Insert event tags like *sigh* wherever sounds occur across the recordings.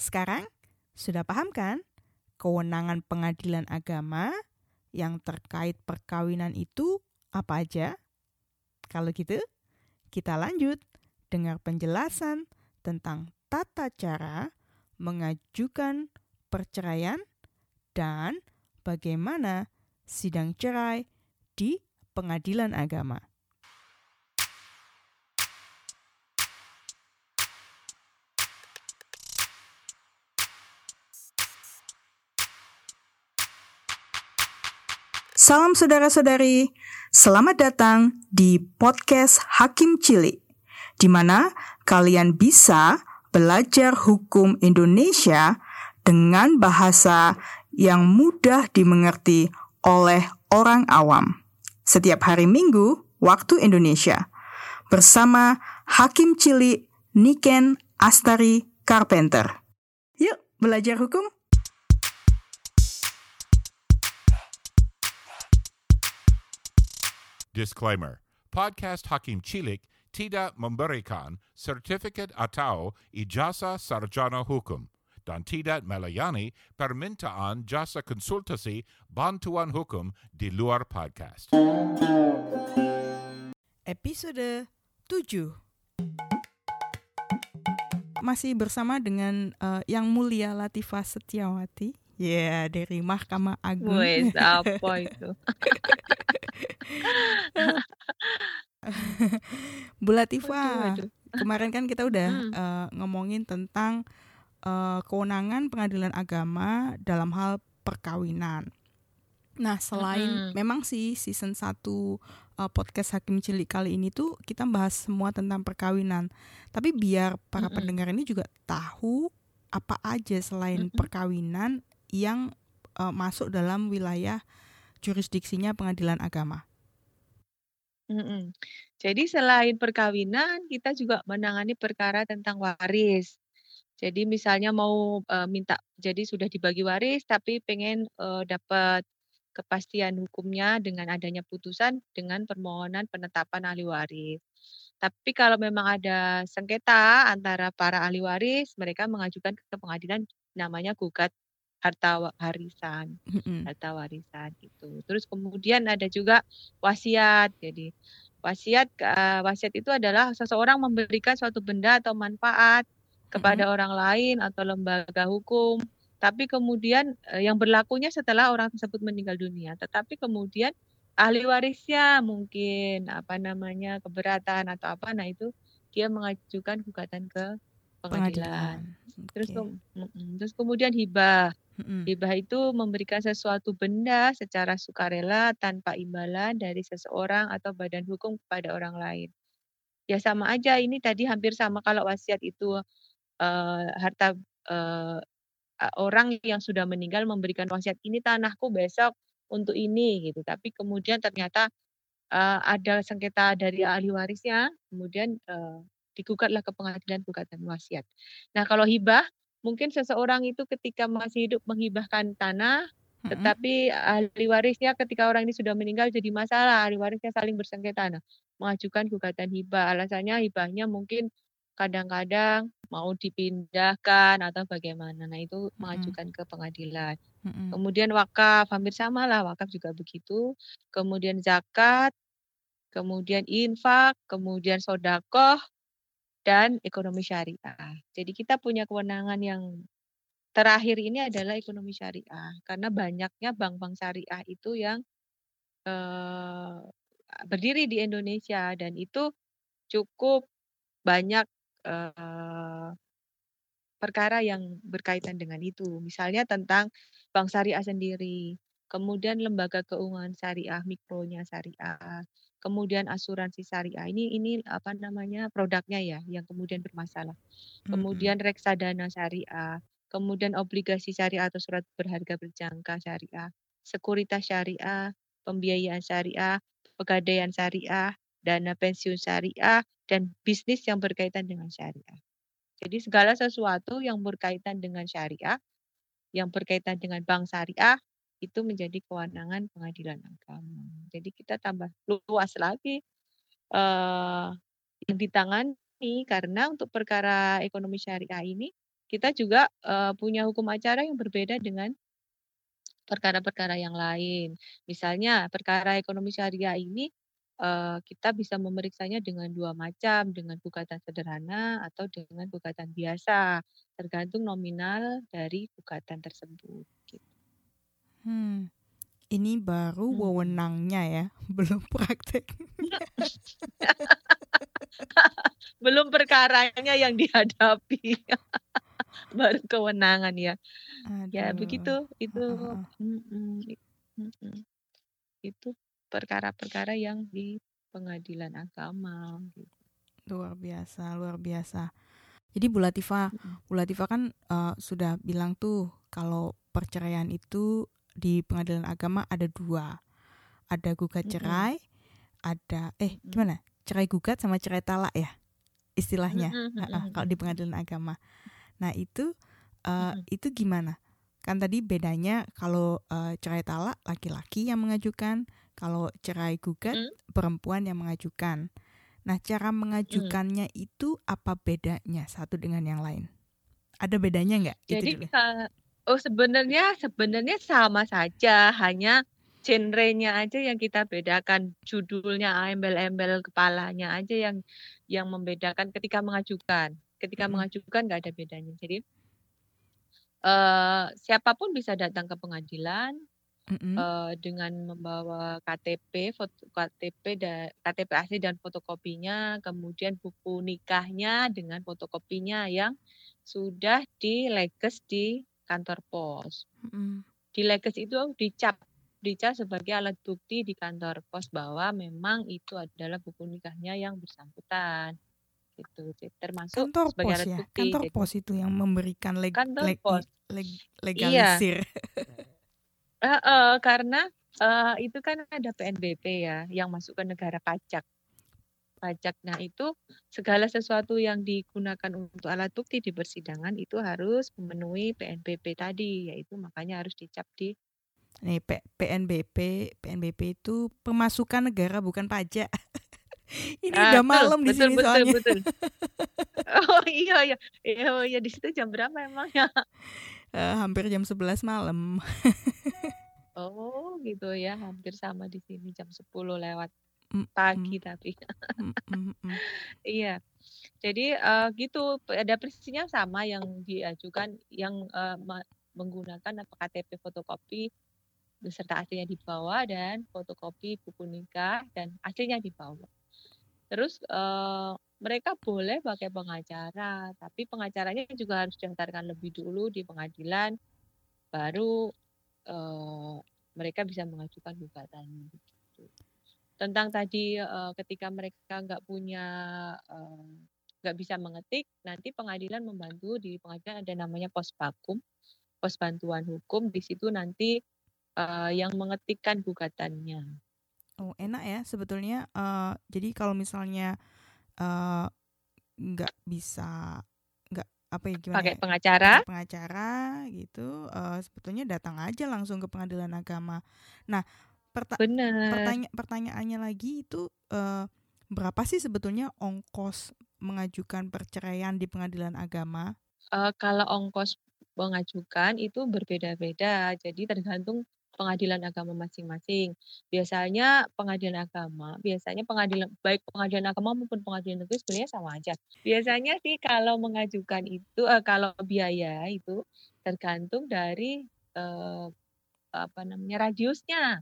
Sekarang sudah paham kan kewenangan pengadilan agama yang terkait perkawinan itu apa aja? Kalau gitu, kita lanjut dengar penjelasan tentang tata cara mengajukan perceraian dan bagaimana sidang cerai di pengadilan agama. Salam saudara-saudari, selamat datang di podcast Hakim Cilik, di mana kalian bisa belajar hukum Indonesia dengan bahasa yang mudah dimengerti oleh orang awam. Setiap hari Minggu, waktu Indonesia, bersama Hakim Cilik Niken Astari Carpenter. Yuk, belajar hukum! Disclaimer. Podcast Hakim Cilik tidak memberikan sertifikat atau ijazah sarjana hukum. Dan tidak melayani permintaan jasa konsultasi bantuan hukum di luar podcast. Episode 7 Masih bersama dengan uh, Yang Mulia Latifah Setiawati Ya, yeah, dari Mahkamah Agung. Wes, *laughs* apa itu? *laughs* Bu Latifah, Waduh, waduh. kemarin kan kita udah Hmm. eh, ngomongin tentang eh, kewenangan pengadilan agama dalam hal perkawinan. Nah, selain Mm-mm. memang sih season 1 eh, podcast Hakim Cilik kali ini tuh kita bahas semua tentang perkawinan. Tapi biar para Mm-mm. pendengar ini juga tahu apa aja selain Mm-mm. perkawinan yang eh, masuk dalam wilayah jurisdiksinya pengadilan agama. Mm-mm. Jadi selain perkawinan, kita juga menangani perkara tentang waris. Jadi misalnya mau eh, minta, jadi sudah dibagi waris, tapi pengen eh, dapat kepastian hukumnya dengan adanya putusan dengan permohonan penetapan ahli waris. Tapi kalau memang ada sengketa antara para ahli waris, mereka mengajukan ke pengadilan namanya gugat harta wa- warisan. Harta warisan itu. Terus kemudian ada juga wasiat. Jadi wasiat eh, wasiat itu adalah seseorang memberikan suatu benda atau manfaat kepada orang lain atau lembaga hukum. Tapi kemudian eh, yang berlakunya setelah orang tersebut meninggal dunia. Tetapi kemudian ahli warisnya mungkin apa namanya keberatan atau apa, nah itu dia mengajukan gugatan ke pengadilan. Pengadilan. Terus ke- terus kemudian hibah. Mm-mm. Hibah itu memberikan sesuatu benda secara sukarela tanpa imbalan dari seseorang atau badan hukum kepada orang lain. Ya sama aja ini tadi hampir sama kalau wasiat itu eh, harta a- orang yang sudah meninggal memberikan wasiat ini tanahku besok untuk ini gitu. Tapi kemudian ternyata eh, ada sengketa dari ahli warisnya, kemudian eh, digugatlah ke pengadilan gugatan wasiat. Nah kalau hibah mungkin seseorang itu ketika masih hidup menghibahkan tanah Mm-mm. tetapi ahli warisnya ketika orang ini sudah meninggal jadi masalah, ahli warisnya saling bersengketa. Nah, mengajukan gugatan hibah. Alasannya hibahnya mungkin kadang-kadang mau dipindahkan atau bagaimana. Nah, itu mengajukan ke pengadilan. Mm-mm. Kemudian wakaf, hampir sama lah, wakaf juga begitu. Kemudian zakat, kemudian infak, kemudian sodakoh, dan ekonomi syariah. Jadi kita punya kewenangan yang terakhir ini adalah ekonomi syariah karena banyaknya bank-bank syariah itu yang eh, berdiri di Indonesia dan itu cukup banyak eh, perkara yang berkaitan dengan itu. Misalnya tentang bank syariah sendiri, kemudian lembaga keuangan syariah, mikronya syariah, kemudian asuransi syariah. Ini ini apa namanya produknya ya yang kemudian bermasalah. Kemudian reksadana syariah, kemudian obligasi syariah atau surat berharga berjangka syariah, sekuritas syariah, pembiayaan syariah, pegadaian syariah, dana pensiun syariah, dan bisnis yang berkaitan dengan syariah. Jadi segala sesuatu yang berkaitan dengan syariah, yang berkaitan dengan bank syariah, itu menjadi kewenangan pengadilan agama. Jadi kita tambah luas lagi eh, yang ditangani karena untuk perkara ekonomi syariah ini kita juga uh, punya hukum acara yang berbeda dengan perkara-perkara yang lain. Misalnya perkara ekonomi syariah ini uh, kita bisa memeriksanya dengan dua macam, dengan gugatan sederhana atau dengan gugatan biasa, tergantung nominal dari gugatan tersebut. Hmm, ini baru hmm. wewenangnya ya, *laughs* belum prakteknya. *laughs* belum perkaranya yang dihadapi. *laughs* baru kewenangan ya. Ya begitu itu mm -mm, mm -mm. itu perkara-perkara yang di pengadilan agama gitu. Luar biasa, luar biasa. Jadi Bu Latifa, Bu Latifa kan uh, sudah bilang tuh kalau perceraian itu di pengadilan agama ada dua, ada gugat cerai, mm -hmm. ada eh gimana cerai gugat sama cerai talak ya istilahnya mm -hmm. uh, kalau di pengadilan agama. Nah itu uh, hmm. itu gimana? Kan tadi bedanya kalau uh, cerai talak laki-laki yang mengajukan, kalau cerai gugat hmm. perempuan yang mengajukan. Nah cara mengajukannya hmm. itu apa bedanya satu dengan yang lain? Ada bedanya nggak? Jadi uh, oh sebenarnya sebenarnya sama saja, hanya genrenya aja yang kita bedakan, judulnya, embel-embel kepalanya aja yang yang membedakan ketika mengajukan. Ketika hmm. mengajukan nggak ada bedanya. Jadi uh, siapa pun bisa datang ke pengadilan hmm. uh, dengan membawa KTP, foto KTP dan KTP asli dan fotokopinya, kemudian buku nikahnya dengan fotokopinya yang sudah dileges di kantor pos. Hmm. Dileges itu dicap dicap sebagai alat bukti di kantor pos bahwa memang itu adalah buku nikahnya yang bersangkutan gitu termasuk kantor sebagai pos ya bukti, kantor gitu. pos itu yang memberikan leg, kantor leg, pos. Leg, legalisir iya. uh, uh, karena uh, itu kan ada PNBP ya yang masuk ke negara pajak pajak nah itu segala sesuatu yang digunakan untuk alat bukti di persidangan itu harus memenuhi PNBP tadi yaitu makanya harus dicap di Nih P PNBP, PNBP itu pemasukan negara bukan pajak. *laughs* Ini ah, udah malam di sini betul, soalnya. Betul, *laughs* oh iya iya. Iya oh, iya di situ jam berapa emang ya? Uh, hampir jam 11 malam. *laughs* oh, gitu ya. Hampir sama di sini jam 10 lewat pagi mm, tapi. *laughs* mm, mm, iya. Jadi uh, gitu ada persisnya sama yang diajukan yang uh, menggunakan KTP fotokopi beserta aslinya dibawa dan fotokopi buku nikah dan aslinya dibawa. Terus uh, mereka boleh pakai pengacara, tapi pengacaranya juga harus diantarkan lebih dulu di pengadilan, baru uh, mereka bisa mengajukan gugatan. Tentang tadi uh, ketika mereka nggak punya nggak uh, bisa mengetik, nanti pengadilan membantu di pengadilan ada namanya pos bakum, pos bantuan hukum. Di situ nanti uh, yang mengetikkan gugatannya. Oh, enak ya sebetulnya. Uh, jadi kalau misalnya uh, nggak bisa nggak apa ya gimana? Pakai ya? pengacara? pengacara gitu. Uh, sebetulnya datang aja langsung ke pengadilan agama. Nah, perta pertanya pertanyaannya lagi itu uh, berapa sih sebetulnya ongkos mengajukan perceraian di pengadilan agama? Uh, kalau ongkos mengajukan itu berbeda-beda. Jadi tergantung pengadilan agama masing-masing. Biasanya pengadilan agama, biasanya pengadilan baik pengadilan agama maupun pengadilan negeri sebenarnya sama aja. Biasanya sih kalau mengajukan itu eh, kalau biaya itu tergantung dari eh, apa namanya radiusnya.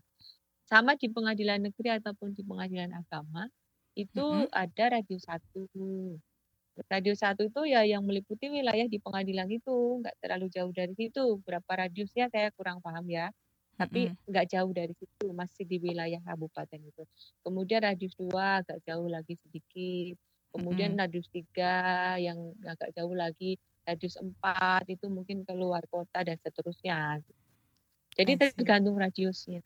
Sama di pengadilan negeri ataupun di pengadilan agama itu mm -hmm. ada radius satu. Radius satu itu ya yang meliputi wilayah di pengadilan itu, nggak terlalu jauh dari situ. Berapa radiusnya saya kurang paham ya tapi nggak mm. jauh dari situ masih di wilayah kabupaten itu kemudian radius dua agak jauh lagi sedikit kemudian mm. radius tiga yang agak jauh lagi radius empat itu mungkin keluar kota dan seterusnya jadi tergantung radiusnya.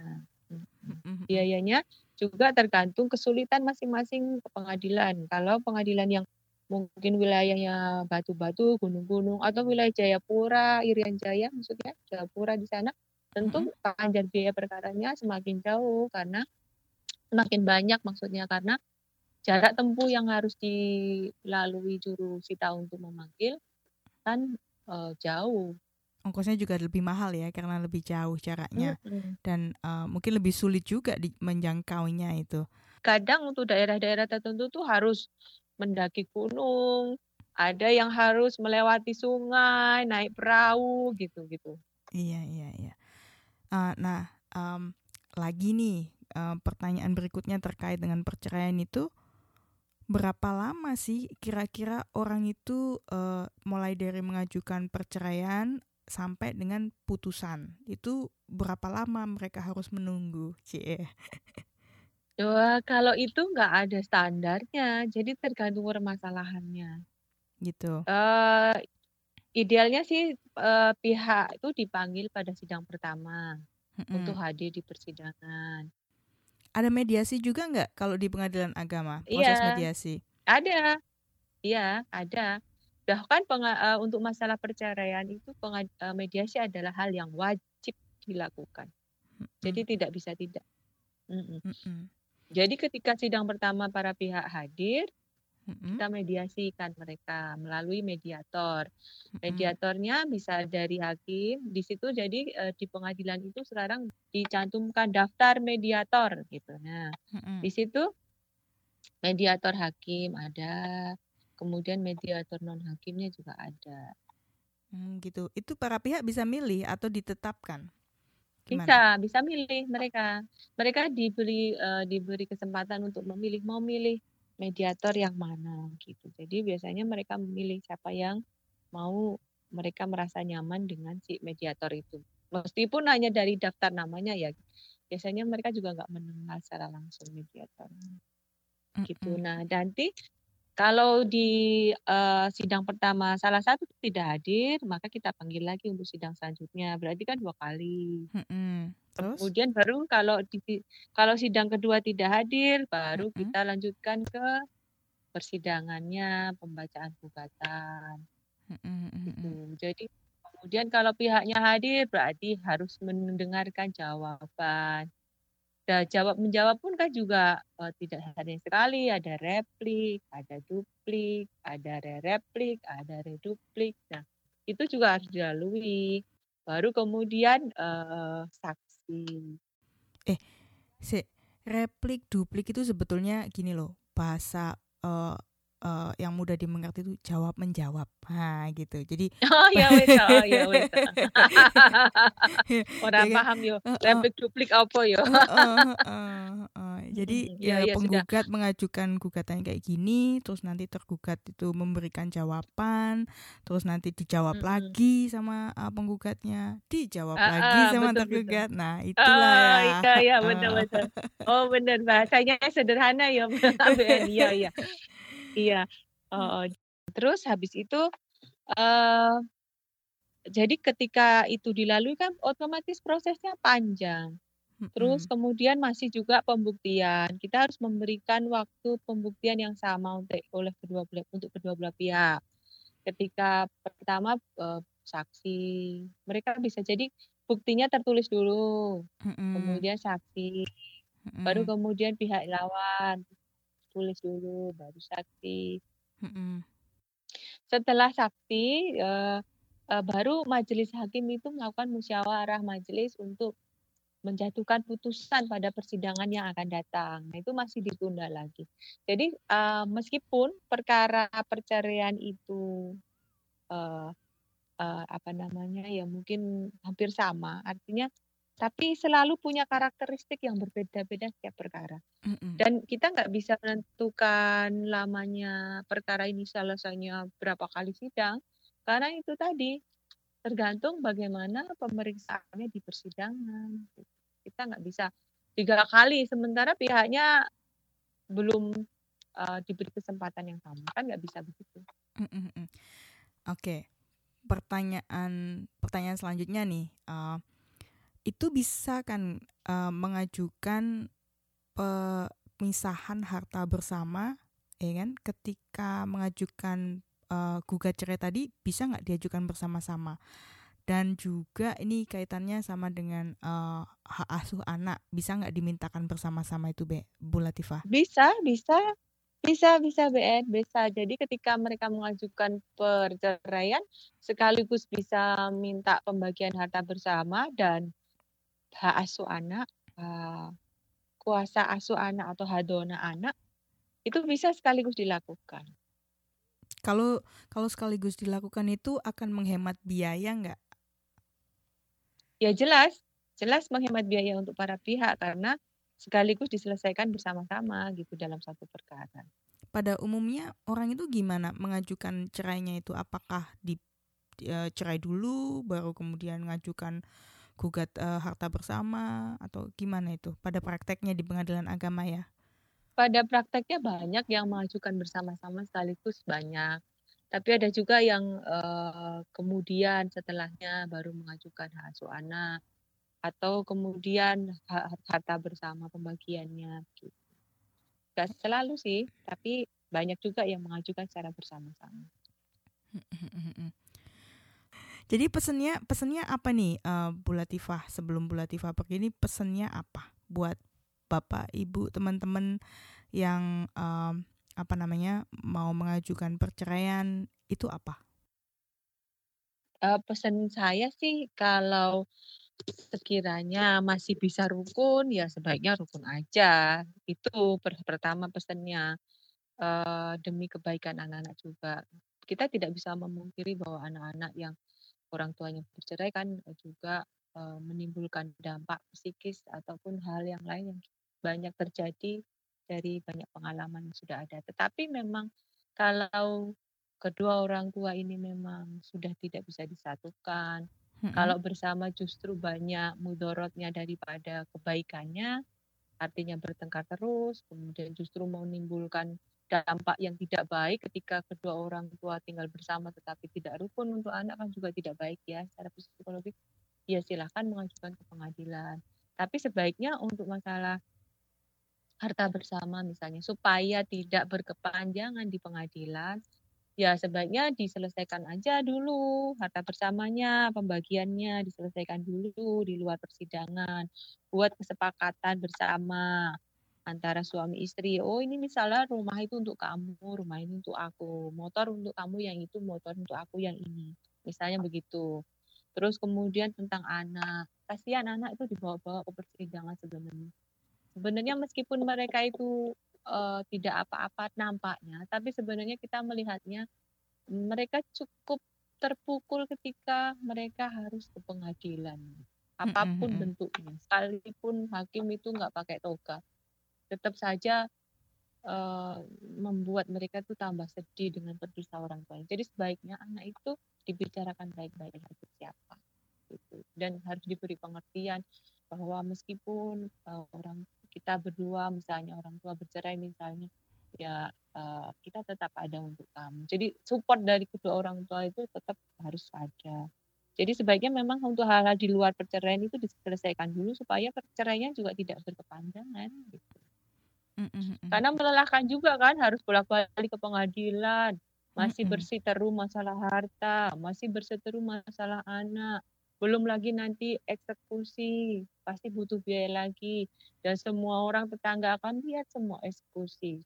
Biayanya juga tergantung kesulitan masing-masing pengadilan. Kalau pengadilan yang mungkin wilayahnya batu-batu, gunung-gunung, atau wilayah Jayapura, Irian Jaya, maksudnya Jayapura di sana, tentu panjang biaya perkaranya semakin jauh karena semakin banyak maksudnya karena jarak tempuh yang harus dilalui juru sita untuk memanggil kan uh, jauh. Ongkosnya juga lebih mahal ya karena lebih jauh jaraknya Mm-mm. dan uh, mungkin lebih sulit juga di menjangkaunya itu. Kadang untuk daerah-daerah tertentu tuh harus mendaki gunung, ada yang harus melewati sungai, naik perahu gitu-gitu. Iya iya iya. Uh, nah um, lagi nih uh, pertanyaan berikutnya terkait dengan perceraian itu berapa lama sih kira-kira orang itu uh, mulai dari mengajukan perceraian sampai dengan putusan itu berapa lama mereka harus menunggu cie Wah, kalau itu nggak ada standarnya, jadi tergantung permasalahannya. gitu Uh, idealnya sih uh, pihak itu dipanggil pada sidang pertama Mm-mm. untuk hadir di persidangan. ada mediasi juga nggak kalau di pengadilan agama proses Iya. mediasi Ada, iya ada. Bahkan penga- uh, untuk masalah perceraian itu penga- uh, mediasi adalah hal yang wajib dilakukan. Jadi tidak bisa tidak. Mm-mm. Mm-mm. Jadi ketika sidang pertama para pihak hadir, Mm-mm. kita mediasikan mereka melalui mediator. Mediatornya bisa dari hakim. Di situ jadi eh, di pengadilan itu sekarang dicantumkan daftar mediator gitu. Nah, Mm-mm. di situ mediator hakim ada, kemudian mediator non hakimnya juga ada. Hmm, gitu itu para pihak bisa milih atau ditetapkan Gimana? Bisa, bisa milih mereka. Mereka diberi eh, diberi kesempatan untuk memilih mau milih mediator yang mana gitu. Jadi biasanya mereka memilih siapa yang mau mereka merasa nyaman dengan si mediator itu. Meskipun hanya dari daftar namanya ya, biasanya mereka juga nggak mengenal secara langsung mediator gitu. Mm-mm. Nah, nanti kalau di eh, sidang pertama salah satu tidak hadir, maka kita panggil lagi untuk sidang selanjutnya. Berarti kan dua kali. Mm-mm. Terus? Kemudian baru kalau di kalau sidang kedua tidak hadir, baru Mm-mm. kita lanjutkan ke persidangannya, pembacaan gugatan mm-mm. gitu. Jadi kemudian kalau pihaknya hadir berarti harus mendengarkan jawaban. Dan jawab menjawab pun kan juga eh, tidak hanya sekali, ada replik, ada duplik, ada re-replik, ada reduplik. Nah, itu juga harus dilalui. Baru kemudian eh, saksi. Si replik duplik itu sebetulnya gini loh bahasa eh, eh, yang mudah dimengerti itu jawab menjawab nah gitu jadi *laughs* Oh ya wes, oh ya wes. *laughs* Orang Ya kan? paham yo. Replik duplik apa yo? *laughs* Jadi Mm, ya, ya, ya, sudah. penggugat mengajukan gugatan kayak gini terus nanti tergugat itu memberikan jawaban terus nanti dijawab Mm-mm. lagi sama uh, penggugatnya dijawab Ah, lagi ah, sama betul, tergugat nah Oh, itulah ya iya iya benar benar. Oh benar bahasanya sederhana ya. Iya iya. Iya. Oh, terus habis itu eh jadi ketika itu dilalui kan otomatis prosesnya panjang. Terus Mm-mm. kemudian masih juga pembuktian. Kita harus memberikan waktu pembuktian yang sama untuk oleh kedua belah untuk kedua belah pihak. Ketika pertama eh, saksi, mereka bisa jadi buktinya tertulis dulu, Mm-mm. kemudian saksi, baru Mm-mm. kemudian pihak lawan tulis dulu, baru saksi. Mm-mm. Setelah saksi, eh, eh, baru majelis hakim itu melakukan musyawarah majelis untuk menjatuhkan putusan pada persidangan yang akan datang. Nah, itu masih ditunda lagi. Jadi eh, meskipun perkara perceraian itu eh, eh, apa namanya ya mungkin hampir sama, artinya tapi selalu punya karakteristik yang berbeda-beda setiap perkara. Mm-mm. Dan kita nggak bisa menentukan lamanya perkara ini selesainya berapa kali sidang, karena itu tadi tergantung bagaimana pemeriksaannya di persidangan. Kita nggak bisa tiga kali, sementara pihaknya belum eh, diberi kesempatan yang sama, kan nggak bisa begitu. Mm, mm, mm. Oke, pertanyaan pertanyaan selanjutnya nih, eh, itu bisa kan eh, mengajukan pemisahan harta bersama, ya kan? Ketika mengajukan eh, gugat cerai tadi bisa nggak diajukan bersama-sama? Dan juga ini kaitannya sama dengan eh, hak asuh anak, bisa nggak dimintakan bersama-sama itu, Be, Bu Latifah? Bisa, bisa, Bisa bisa BN, bisa. Jadi ketika mereka mengajukan perceraian, sekaligus bisa minta pembagian harta bersama dan hak asuh anak, uh, kuasa asuh anak atau hadona anak, itu bisa sekaligus dilakukan. Kalau kalau sekaligus dilakukan itu akan menghemat biaya nggak? Ya jelas, jelas menghemat biaya untuk para pihak karena sekaligus diselesaikan bersama-sama gitu dalam satu perkara. Pada umumnya orang itu gimana mengajukan cerainya itu? Apakah di e, cerai dulu baru kemudian mengajukan gugat e, harta bersama atau gimana itu? Pada prakteknya di pengadilan agama ya? Pada prakteknya banyak yang mengajukan bersama-sama sekaligus banyak. Tapi ada juga yang e, kemudian setelahnya baru mengajukan hak asuh anak atau kemudian harta bersama pembagiannya gitu. Gak selalu sih, tapi banyak juga yang mengajukan secara bersama-sama. Jadi pesennya pesennya apa nih uh, Bu Latifah sebelum Bu Latifah pergi ini pesennya apa buat bapak ibu teman-teman yang uh, apa namanya mau mengajukan perceraian itu apa? Uh, pesan saya sih kalau sekiranya masih bisa rukun, ya sebaiknya rukun aja. Itu pertama pesannya, demi kebaikan anak-anak juga. Kita tidak bisa memungkiri bahwa anak-anak yang orang tuanya bercerai kan juga, uh, menimbulkan dampak psikis ataupun hal yang lain yang banyak terjadi dari banyak pengalaman yang sudah ada. Tetapi memang kalau kedua orang tua ini memang sudah tidak bisa disatukan hmm Kalau bersama justru banyak mudorotnya daripada kebaikannya, artinya bertengkar terus, kemudian justru menimbulkan dampak yang tidak baik ketika kedua orang tua tinggal bersama tetapi tidak rukun untuk anak kan juga tidak baik ya secara psikologis. Ya silahkan mengajukan ke pengadilan. Tapi sebaiknya untuk masalah harta bersama misalnya supaya tidak berkepanjangan di pengadilan ya sebaiknya diselesaikan aja dulu harta bersamanya, pembagiannya diselesaikan dulu di luar persidangan. Buat kesepakatan bersama antara suami istri. Oh ini misalnya rumah itu untuk kamu, rumah ini untuk aku, motor untuk kamu yang itu, motor untuk aku yang ini. Misalnya begitu. Terus kemudian tentang anak. Kasihan anak itu dibawa-bawa ke persidangan sebenarnya. Sebenarnya meskipun mereka itu uh, tidak apa-apa nampaknya, tapi sebenarnya kita melihatnya mereka cukup terpukul ketika mereka harus ke pengadilan, apa pun bentuknya, sekalipun hakim itu nggak pakai toga, tetap saja uh, membuat mereka itu tambah sedih dengan berdosa orang tua. Jadi sebaiknya anak itu dibicarakan baik-baik dengan siapa, gitu. dan harus diberi pengertian bahwa meskipun uh, orang kita berdua misalnya orang tua bercerai misalnya ya uh, kita tetap ada untuk kamu. Jadi support dari kedua orang tua itu tetap harus ada. Jadi sebaiknya memang untuk hal-hal di luar perceraian itu diselesaikan dulu supaya perceraian juga tidak berkepanjangan gitu. Karena melelahkan juga kan harus bolak-balik ke pengadilan, masih bersiteru masalah harta, masih berseteru masalah anak, belum lagi nanti eksekusi, pasti butuh biaya lagi. Dan semua orang tetangga akan lihat semua eksekusi.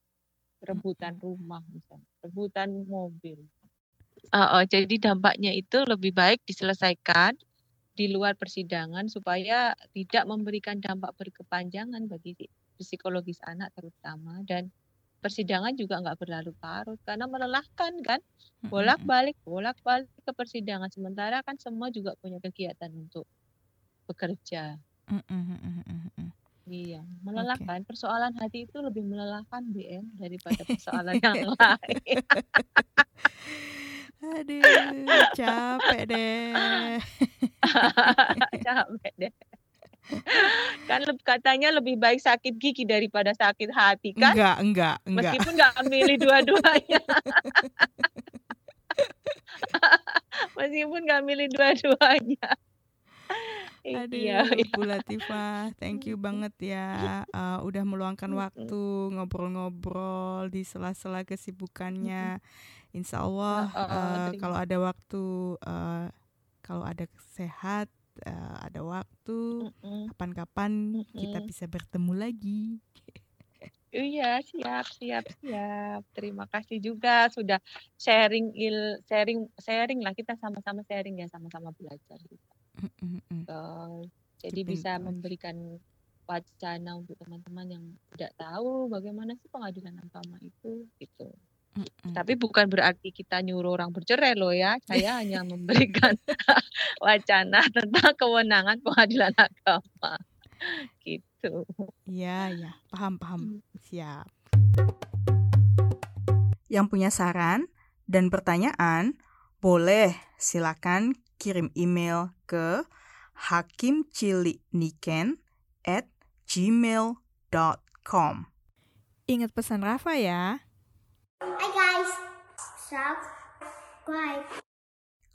Rebutan rumah misalnya, rebutan mobil. Uh, uh, jadi dampaknya itu lebih baik diselesaikan di luar persidangan supaya tidak memberikan dampak berkepanjangan bagi psikologis anak terutama dan persidangan juga nggak berlarut-larut karena melelahkan kan? Bolak-balik bolak-balik ke persidangan. Sementara kan semua juga punya kegiatan untuk bekerja. Iya melelahkan. Okay. persoalan hati itu lebih melelahkan BM daripada *laughs* persoalan yang *laughs* lain. Aduh capek deh. *laughs* Capek deh kan katanya lebih baik sakit gigi daripada sakit hati kan? Enggak, enggak, enggak. Meskipun enggak milih dua-duanya. *laughs* Meskipun enggak milih dua-duanya. Aduh, iya, iya. Bu Latifah, thank you banget ya uh, udah meluangkan waktu ngobrol-ngobrol di sela-sela kesibukannya. Insya Allah uh, kalau ada waktu, uh, kalau ada sehat, uh, ada waktu kapan-kapan mm -mm. kita bisa bertemu lagi Iya, siap, siap, siap. Terima kasih juga sudah sharing il sharing sharing lah kita sama-sama sharing ya, sama-sama belajar gitu. Uh, jadi bisa memberikan wacana untuk teman-teman yang tidak tahu bagaimana sih pengadilan agama itu gitu. Tapi bukan berarti kita nyuruh orang bercerai loh ya. Saya *laughs* hanya memberikan *laughs* wacana tentang kewenangan pengadilan agama. Gitu. Iya, ya, paham, paham. Hmm. Siap. Yang punya saran dan pertanyaan, boleh silakan kirim email ke hakimciliniken at gmail.com. Ingat pesan Rafa ya. Hi guys, subscribe.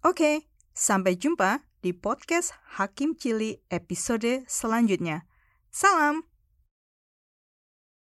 Oke, sampai jumpa di podcast Hakim Cili episode selanjutnya. Salam!